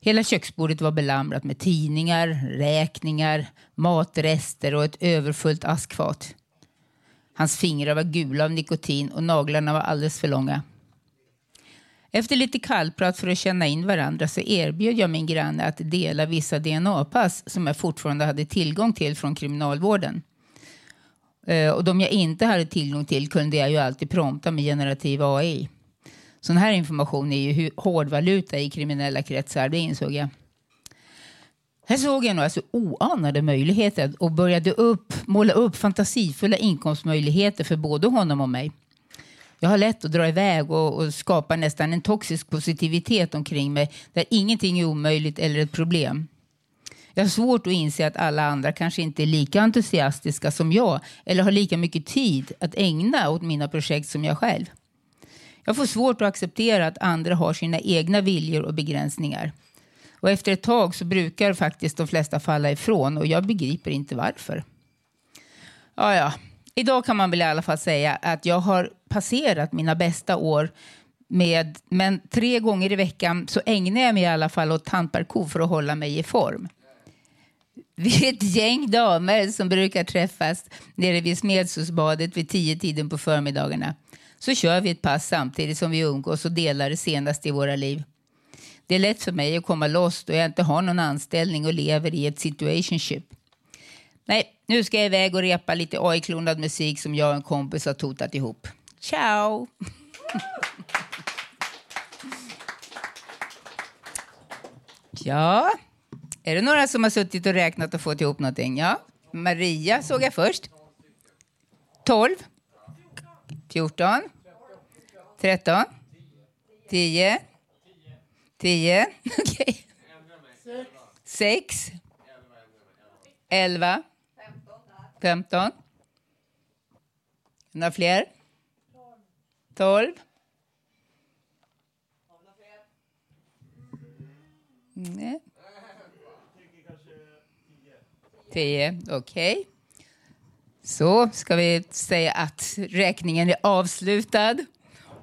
Hela köksbordet var belamrat med tidningar, räkningar, matrester och ett överfullt askfat. Hans fingrar var gula av nikotin och naglarna var alldeles för långa. Efter lite kallprat för att känna in varandra så erbjöd jag min granne att dela vissa DNA-pass som jag fortfarande hade tillgång till från kriminalvården. Eh, och de jag inte hade tillgång till kunde jag ju alltid prompta med generativ AI. Sån här information är ju hårdvaluta i kriminella kretsar, det insåg jag. Här såg jag några så alltså oanade möjligheter och började upp, måla upp fantasifulla inkomstmöjligheter för både honom och mig. Jag har lätt att dra iväg och, och skapa nästan en toxisk positivitet omkring mig där ingenting är omöjligt eller ett problem. Jag har svårt att inse att alla andra kanske inte är lika entusiastiska som jag eller har lika mycket tid att ägna åt mina projekt som jag själv. Jag får svårt att acceptera att andra har sina egna viljor och begränsningar. Och efter ett tag så brukar faktiskt de flesta falla ifrån och jag begriper inte varför. Ja, ja. Idag kan man väl i alla fall säga att jag har passerat mina bästa år med, men tre gånger i veckan så ägnar jag mig i alla fall åt tantparkour för att hålla mig i form. Vi är ett gäng damer som brukar träffas nere vid Smedshusbadet vid tio tiden på förmiddagarna. Så kör vi ett pass samtidigt som vi umgås och delar det senaste i våra liv. Det är lätt för mig att komma loss då jag inte har någon anställning och lever i ett situationship. Nej, nu ska jag iväg och repa lite AI-klonad musik som jag och en kompis har totat ihop. Ciao! ja, är det några som har suttit och räknat och fått ihop någonting? Ja, Maria såg jag först. 12. 14. 13. 10. 10. Okej. 6. 11. 15. Några fler? 12. Nej. 10, okej. Så ska vi säga att räkningen är avslutad.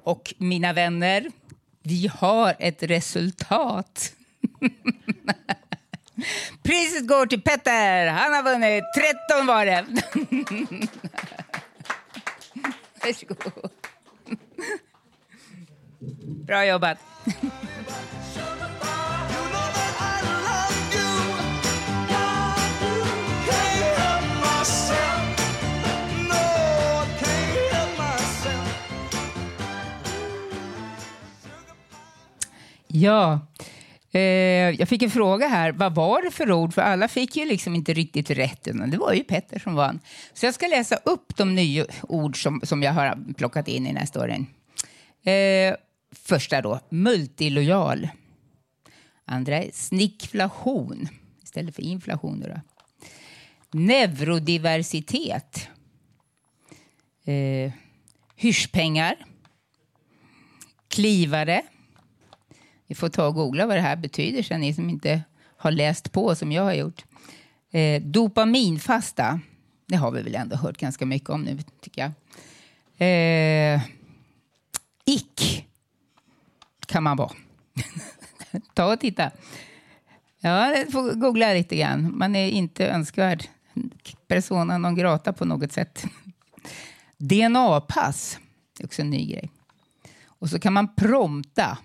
Och mina vänner, vi har ett resultat. Priset går till Petter. Han har vunnit 13 var det. Varsågod. Bra jobbat. Ja, eh, jag fick en fråga här. Vad var det för ord? För alla fick ju liksom inte riktigt rätt. Det var ju Petter som vann. Så jag ska läsa upp de nya ord som, som jag har plockat in i den här storyn. Eh, första då, multilojal. Andra är snickflation istället för inflation. Då. Neurodiversitet. Eh, hyrspengar. Klivare. Vi får ta och googla vad det här betyder sen, ni som inte har läst på som jag har gjort. Eh, dopaminfasta, det har vi väl ändå hört ganska mycket om nu, tycker jag. Eh, ick kan man vara. ta och titta. Ja, får googla lite grann. Man är inte önskvärd. Persona non grata på något sätt. DNA-pass, är också en ny grej. Och så kan man prompta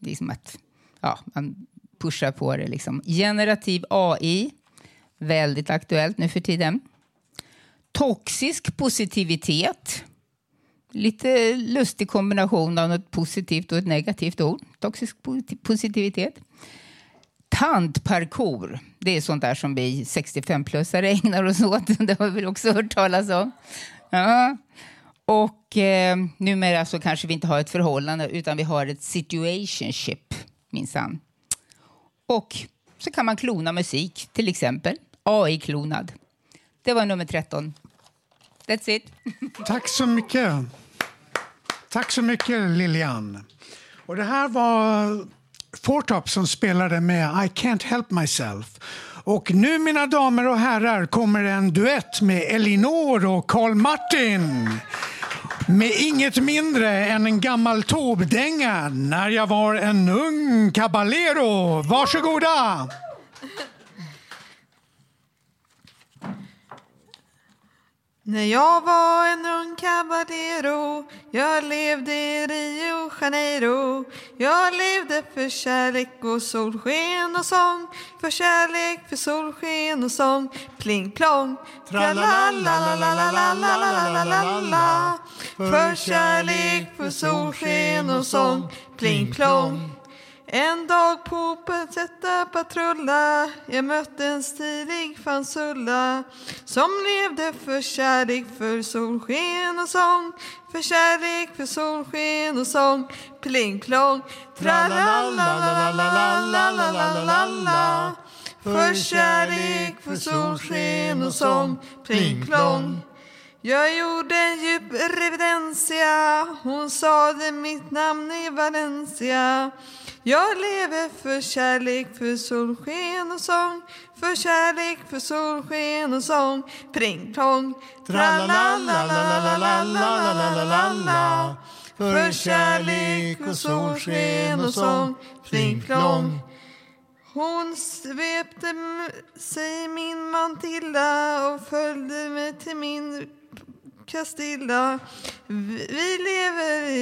liksom att ja, man pushar på det. Liksom. Generativ AI, väldigt aktuellt nu för tiden. Toxisk positivitet. Lite lustig kombination av något positivt och ett negativt ord. Toxisk positivitet. Tantparkour. Det är sånt där som vi 65-plussare ägnar oss åt. Det har vi väl också hört talas om. Ja. Och eh, numera så kanske vi inte har ett förhållande utan vi har ett situationship, minsann. Och så kan man klona musik, till exempel. AI-klonad. Det var nummer 13. That's it. Tack så mycket. Tack så mycket, Lilian. Och det här var Fortop, som spelade med I can't help myself. Och nu, mina damer och herrar, kommer en duett med Elinor och Carl Martin med inget mindre än en gammal tobdänga när jag var en ung caballero. Varsågoda! När jag var en ung caballero Jag levde i Rio Janeiro Jag levde för kärlek och solsken och sång För kärlek, för solsken och sång Pling plong Tra-la-la-la-la-la-la-la-la-la-la För kärlek, för solsken och sång Pling plong en dag på Sätta patrulla Jag mötte en stilig fansulla som levde för kärlek, för solsken och sång för kärlek, för solsken och sång Pling plong Tra-la-la-la-la-la-la-la-la-la För kärlek, för solsken och sång Pling plong jag gjorde en djup revidensia Hon sade mitt namn i Valencia jag lever för kärlek, för solsken och sång. För kärlek, för solsken och sång. Pring plong Tra-la-la-la-la-la-la-la-la-la För kärlek och solsken och sång. Pling plong Hon svepte sig i min mantilla och följde mig till min Castilla. Vi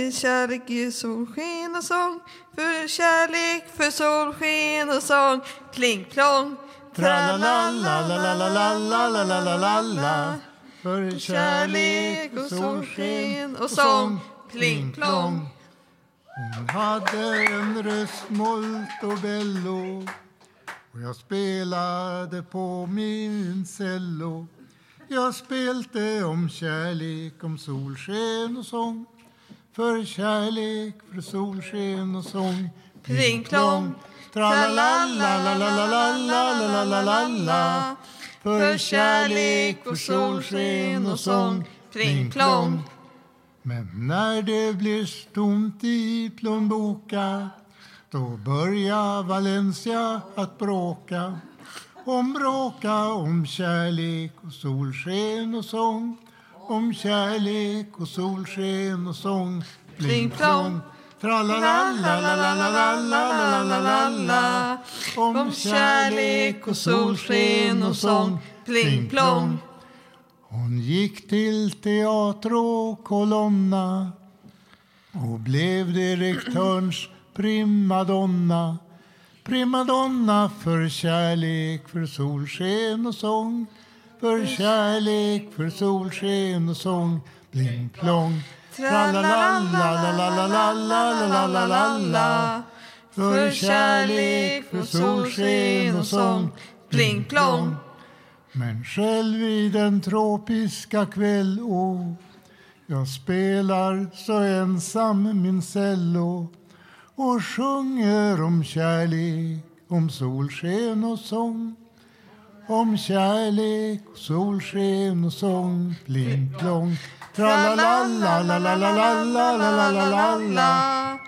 vi kärlek, i solsken och sång. För kärlek, för solsken och sång. Kling plong. tra la la la la la la la la la la la För kärlek och solsken och sång. Kling plong. Hon hade en röst molto bello och jag spelade på min cello. Jag spelte om kärlek, om solsken och sång. För kärlek, för solsken och sång. Pling plong. Tra-la-la-la-la-la-la-la-la-la-la. För kärlek, för solsken och sång. Pling plong. Men när det blir tomt i plånboka då börjar Valencia att bråka om bråka om kärlek och solsken och sång om kärlek och solsken och sång. Pling plong, Tra-la-la-la-la-la-la-la-la-la-la-la Om kärlek och solsken och sång. Pling plong. Hon gick till Teatro kolonna och blev direktörns primadonna primadonna för kärlek, för solsken och sång. För kärlek, för solsken och sång. Pling plong. Tra-la-la-la-la-la-la-la-la-la-la-la För kärlek, för solsken och sång. Pling plong. Men själv i den tropiska kväll, oh, jag spelar så ensam min cello och sjunger om kärlek, om solsken och sång om kärlek, solsken och sång Pling plong Tra-la-la-la-la-la-la-la-la-la-la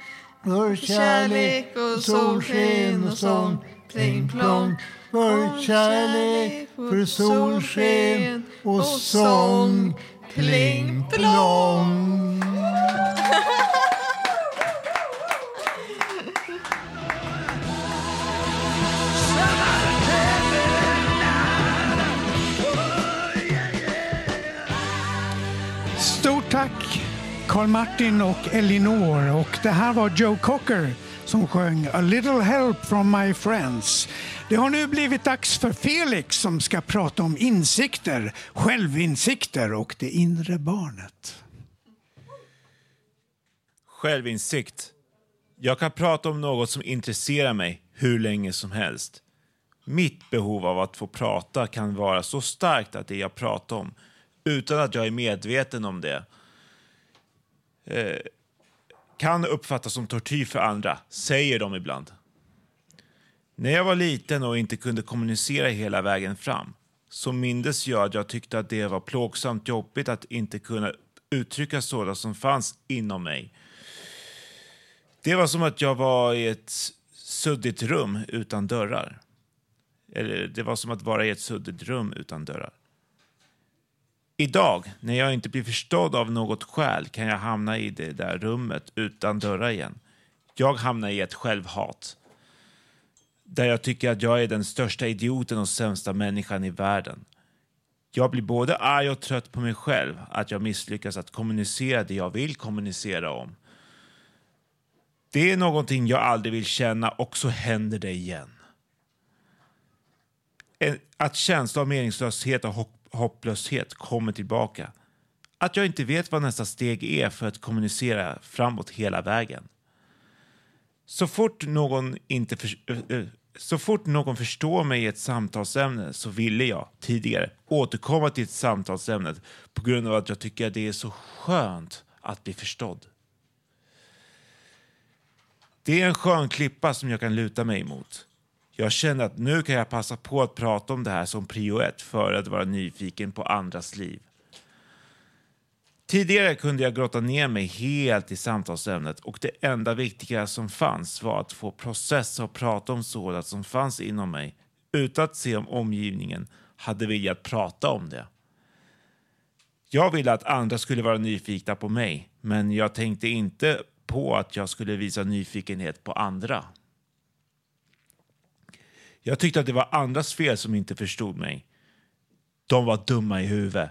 För kärlek och solsken och sång Pling plong För kärlek, för solsken och sång Pling plong Carl Martin och Elinor. Och det här var Joe Cocker som sjöng A little help from my friends. Det har nu blivit dags för Felix som ska prata om insikter, självinsikter och det inre barnet. Självinsikt. Jag kan prata om något som intresserar mig hur länge som helst. Mitt behov av att få prata kan vara så starkt att det jag pratar om, utan att jag är medveten om det, eh, kan uppfattas som tortyr för andra, säger de ibland. När jag var liten och inte kunde kommunicera hela vägen fram så mindes jag att jag tyckte att det var plågsamt jobbigt att inte kunna uttrycka sådant som fanns inom mig. Det var som att jag var i ett suddigt rum utan dörrar. Eller det var som att vara i ett suddigt rum utan dörrar. Idag, när jag inte blir förstådd av något skäl, kan jag hamna i det där rummet utan dörrar igen. Jag hamnar i ett självhat. Där jag tycker att jag är den största idioten och sämsta människan i världen. Jag blir både arg och trött på mig själv att jag misslyckas att kommunicera det jag vill kommunicera om. Det är någonting jag aldrig vill känna och så händer det igen. En, att känsla av meningslöshet och hopp, hopplöshet kommer tillbaka. Att jag inte vet vad nästa steg är för att kommunicera framåt hela vägen. Så fort någon, inte för, eh, eh, så fort någon förstår mig i ett samtalsämne så ville jag tidigare återkomma till ett samtalsämne på grund av att jag tycker att det är så skönt att bli förstådd. Det är en skön klippa som jag kan luta mig emot. Jag kände att nu kan jag passa på att prata om det här som prio ett för att vara nyfiken på andras liv. Tidigare kunde jag grotta ner mig helt i samtalsämnet och det enda viktiga som fanns var att få processa och prata om sådant som fanns inom mig utan att se om omgivningen hade velat prata om det. Jag ville att andra skulle vara nyfikna på mig, men jag tänkte inte på att jag skulle visa nyfikenhet på andra. Jag tyckte att det var andras fel som inte förstod mig. De var dumma i huvudet.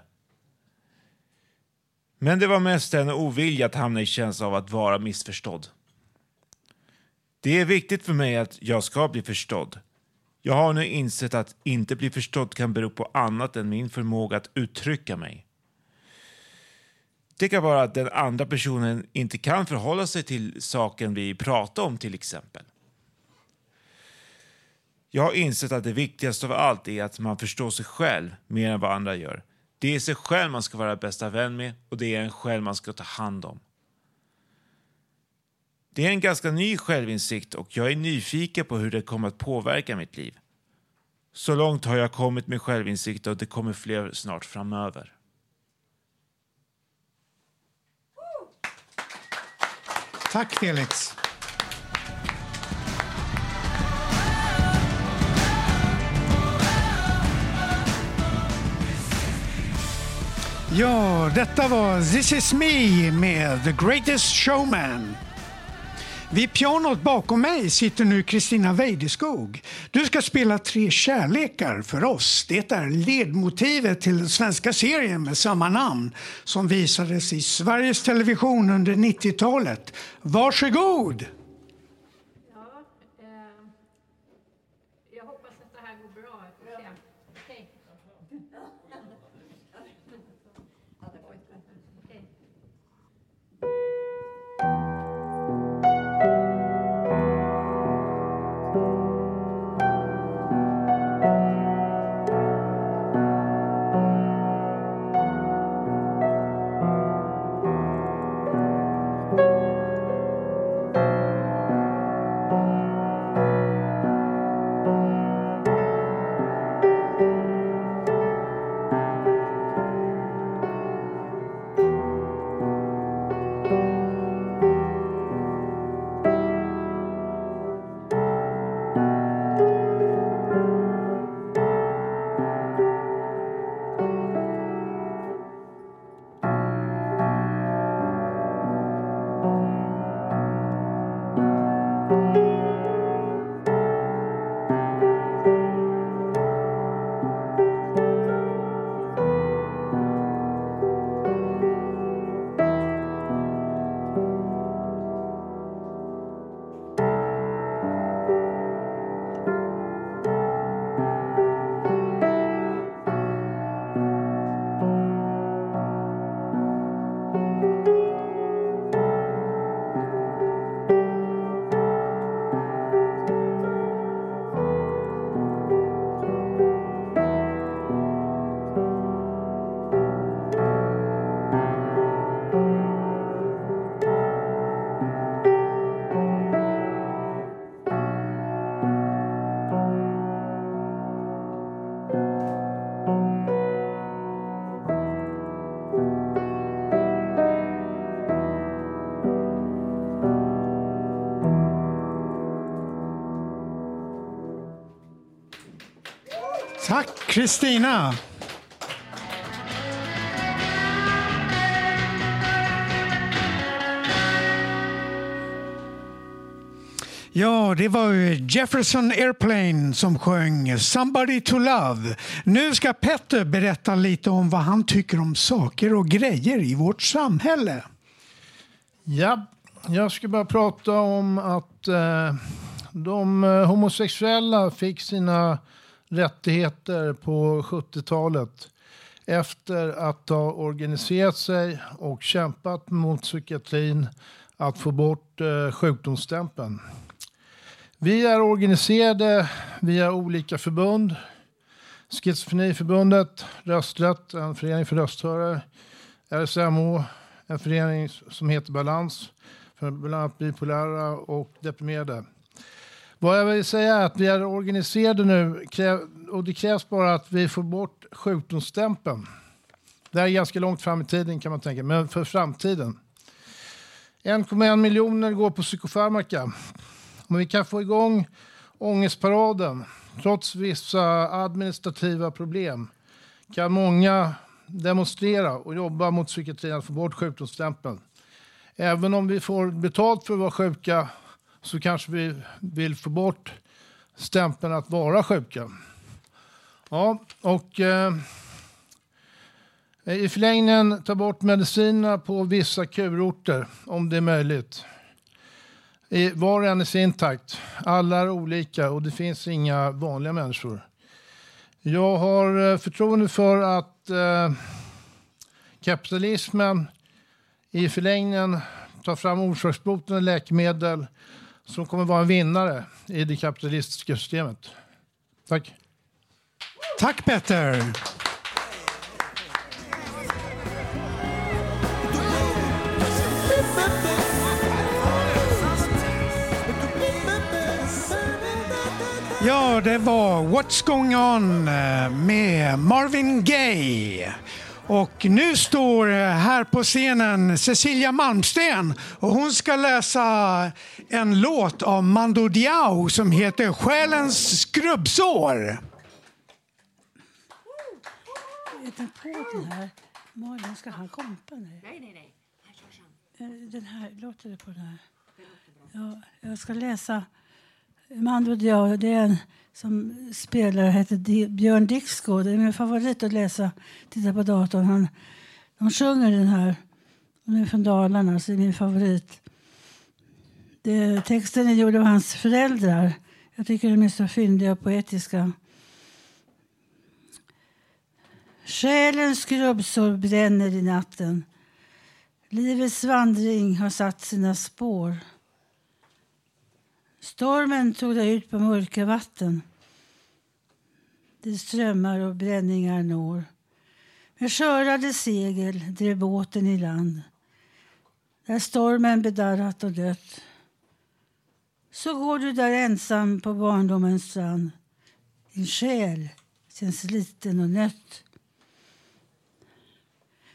Men det var mest en ovilja att hamna i känslan av att vara missförstådd. Det är viktigt för mig att jag ska bli förstådd. Jag har nu insett att inte bli förstådd kan bero på annat än min förmåga att uttrycka mig. Det kan vara att den andra personen inte kan förhålla sig till saken vi pratar om till exempel. Jag har insett att det viktigaste av allt är att man förstår sig själv mer än vad andra gör. Det är sig själv man ska vara bästa vän med och det är en själv man ska ta hand om. Det är en ganska ny självinsikt och jag är nyfiken på hur det kommer att påverka mitt liv. Så långt har jag kommit med självinsikt och det kommer fler snart framöver. Tack Felix. Ja, detta var This is me med The Greatest Showman. Vid pianot bakom mig sitter nu Kristina Weideskog. Du ska spela tre kärlekar för oss. Det är ledmotivet till den svenska serien med samma namn som visades i Sveriges Television under 90-talet. Varsågod! Kristina. Ja, det var Jefferson Airplane som sjöng Somebody to Love. Nu ska Petter berätta lite om vad han tycker om saker och grejer i vårt samhälle. Ja, jag ska bara prata om att eh, de eh, homosexuella fick sina rättigheter på 70-talet efter att ha organiserat sig och kämpat mot psykiatrin att få bort eh, sjukdomsstämpeln. Vi är organiserade via olika förbund. Schizofreniförbundet, Rösträtt, en förening för rösthörare. RSMO, en förening som heter Balans för bland annat bipolära och deprimerade. Vad jag vill säga är att vi är organiserade nu och det krävs bara att vi får bort sjukdomsstämpeln. Det här är ganska långt fram i tiden kan man tänka, men för framtiden. 1,1 miljoner går på psykofarmaka. Om vi kan få igång ångestparaden, trots vissa administrativa problem, kan många demonstrera och jobba mot psykiatrin att få bort sjukdomsstämpeln. Även om vi får betalt för att vara sjuka så kanske vi vill få bort stämpeln att vara sjuka. Ja, och eh, i förlängningen ta bort medicinerna på vissa kurorter om det är möjligt. I var och en i sin takt. Alla är olika och det finns inga vanliga människor. Jag har eh, förtroende för att eh, kapitalismen i förlängningen tar fram orsaksbotande läkemedel som kommer vara en vinnare i det kapitalistiska systemet. Tack. Tack Petter. Ja, det var What's going on med Marvin Gaye. Och nu står eh, här på scenen Cecilia Malmsten och hon ska läsa en låt av Mando Diao som heter Själens skrubbsår. Den på den här. Malin, ska han kompa nu? Nej, nej, nej. Eh, Den här, låter det på den här? Ja, jag ska läsa Mando Diao. Det är en som spelar heter Björn Dixgård. Det är min favorit att läsa. Titta på datorn. Han, de sjunger den här. Den är från Dalarna, så det är min favorit. Det, texten är gjord av hans föräldrar. Jag tycker de är så fyndiga och poetiska. Själens skrubbsår bränner i natten. Livets vandring har satt sina spår. Stormen tog dig ut på mörka vatten. Det strömmar och bränningar når. Med skörade segel drev båten i land. Där stormen bedarrat och dött. Så går du där ensam på barndomens strand. Din själ känns liten och nött.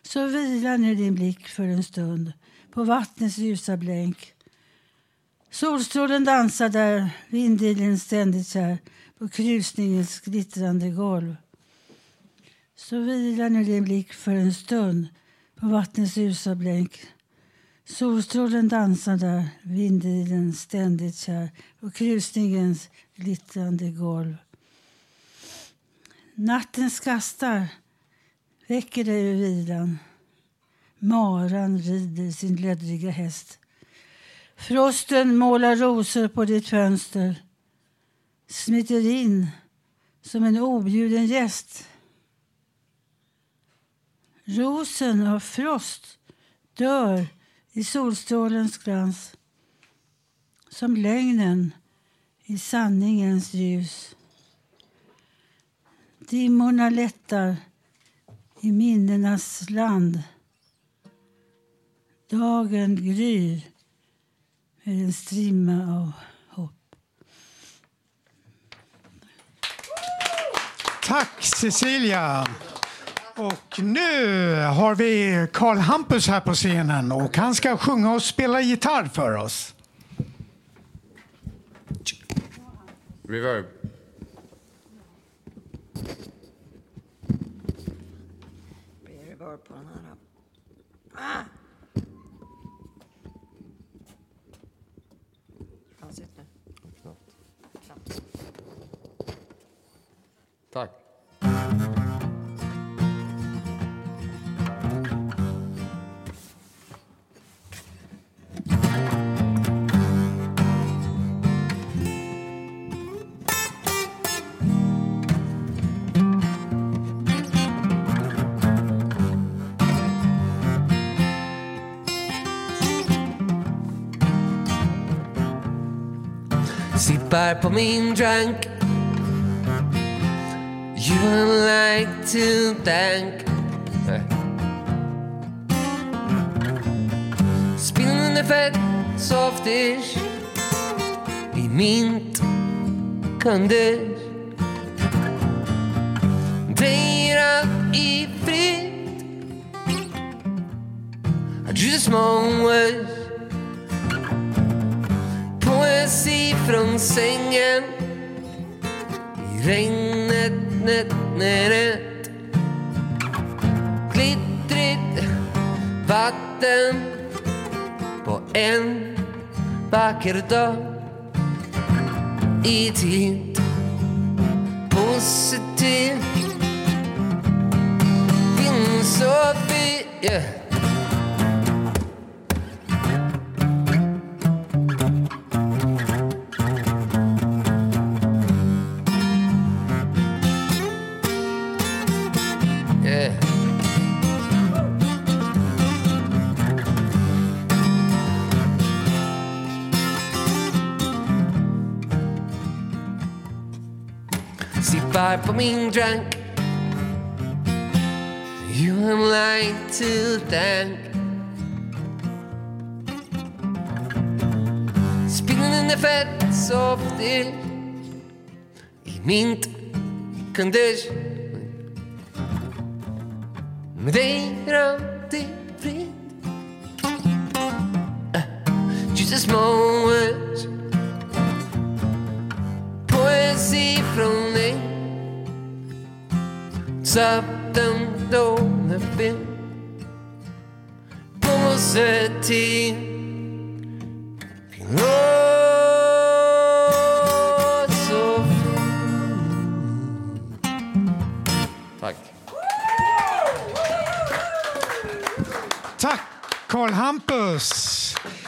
Så vila nu din blick för en stund på vattnets ljusa blänk. Solstrålen dansar där vindilen ständigt kär på krusningens glittrande golv. Så vila nu din blick för en stund på vattnets ljusa blänk. Solstrålen dansar där vindilen ständigt kär på krusningens glittrande golv. Nattens kastar väcker dig ur vilan. Maran rider sin löddriga häst. Frosten målar rosor på ditt fönster. Smiter in som en objuden gäst. Rosen av frost dör i solstrålens glans. Som lögnen i sanningens ljus. Dimmorna lättar i minnenas land. Dagen gryr med en strimma av hopp. Tack Cecilia. Och nu har vi Karl Hampus här på scenen och han ska sjunga och spela gitarr för oss. Reverb. Reverb på den här. Ah! Ja, sitt nu. Knappt. Tack. Sippar på min drunk You would like to thank. Spinning the fat softish I mint kunders Drejer allt i fritt I drew the small words Poesi från sängen I regnet, net, net Glittrigt vatten På en vacker dag i tid positiv filosofi. och eh, Yeah. Sippar på min drink You am like to thank Spinning in the fat soft air I mint condition. Med dig är alltid fred Uh, Just a Satten då när Positiv Filosofi Tack. Tack Karl Hampus.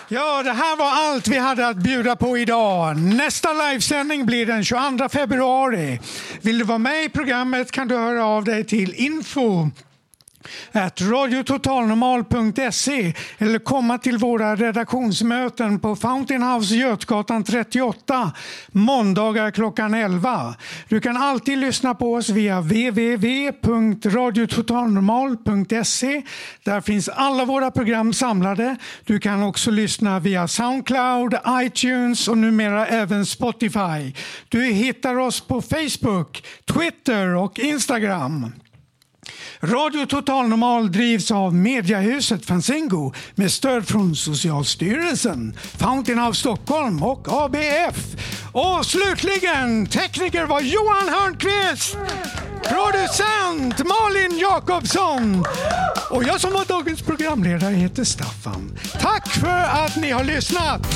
Ja, det här var allt vi hade att bjuda på idag. Nästa livesändning blir den 22 februari. Vill du vara med i programmet kan du höra av dig till info at radiototalnormal.se eller komma till våra redaktionsmöten på Fountain House Götgatan 38 måndagar klockan 11. Du kan alltid lyssna på oss via www.radiototalnormal.se. Där finns alla våra program samlade. Du kan också lyssna via Soundcloud, iTunes och numera även Spotify. Du hittar oss på Facebook, Twitter och Instagram. Radio Total Normal drivs av Mediahuset Fanzingo med stöd från Socialstyrelsen, Fountain of Stockholm och ABF. Och slutligen, tekniker var Johan Hörnqvist, producent Malin Jakobsson och jag som var dagens programledare heter Staffan. Tack för att ni har lyssnat!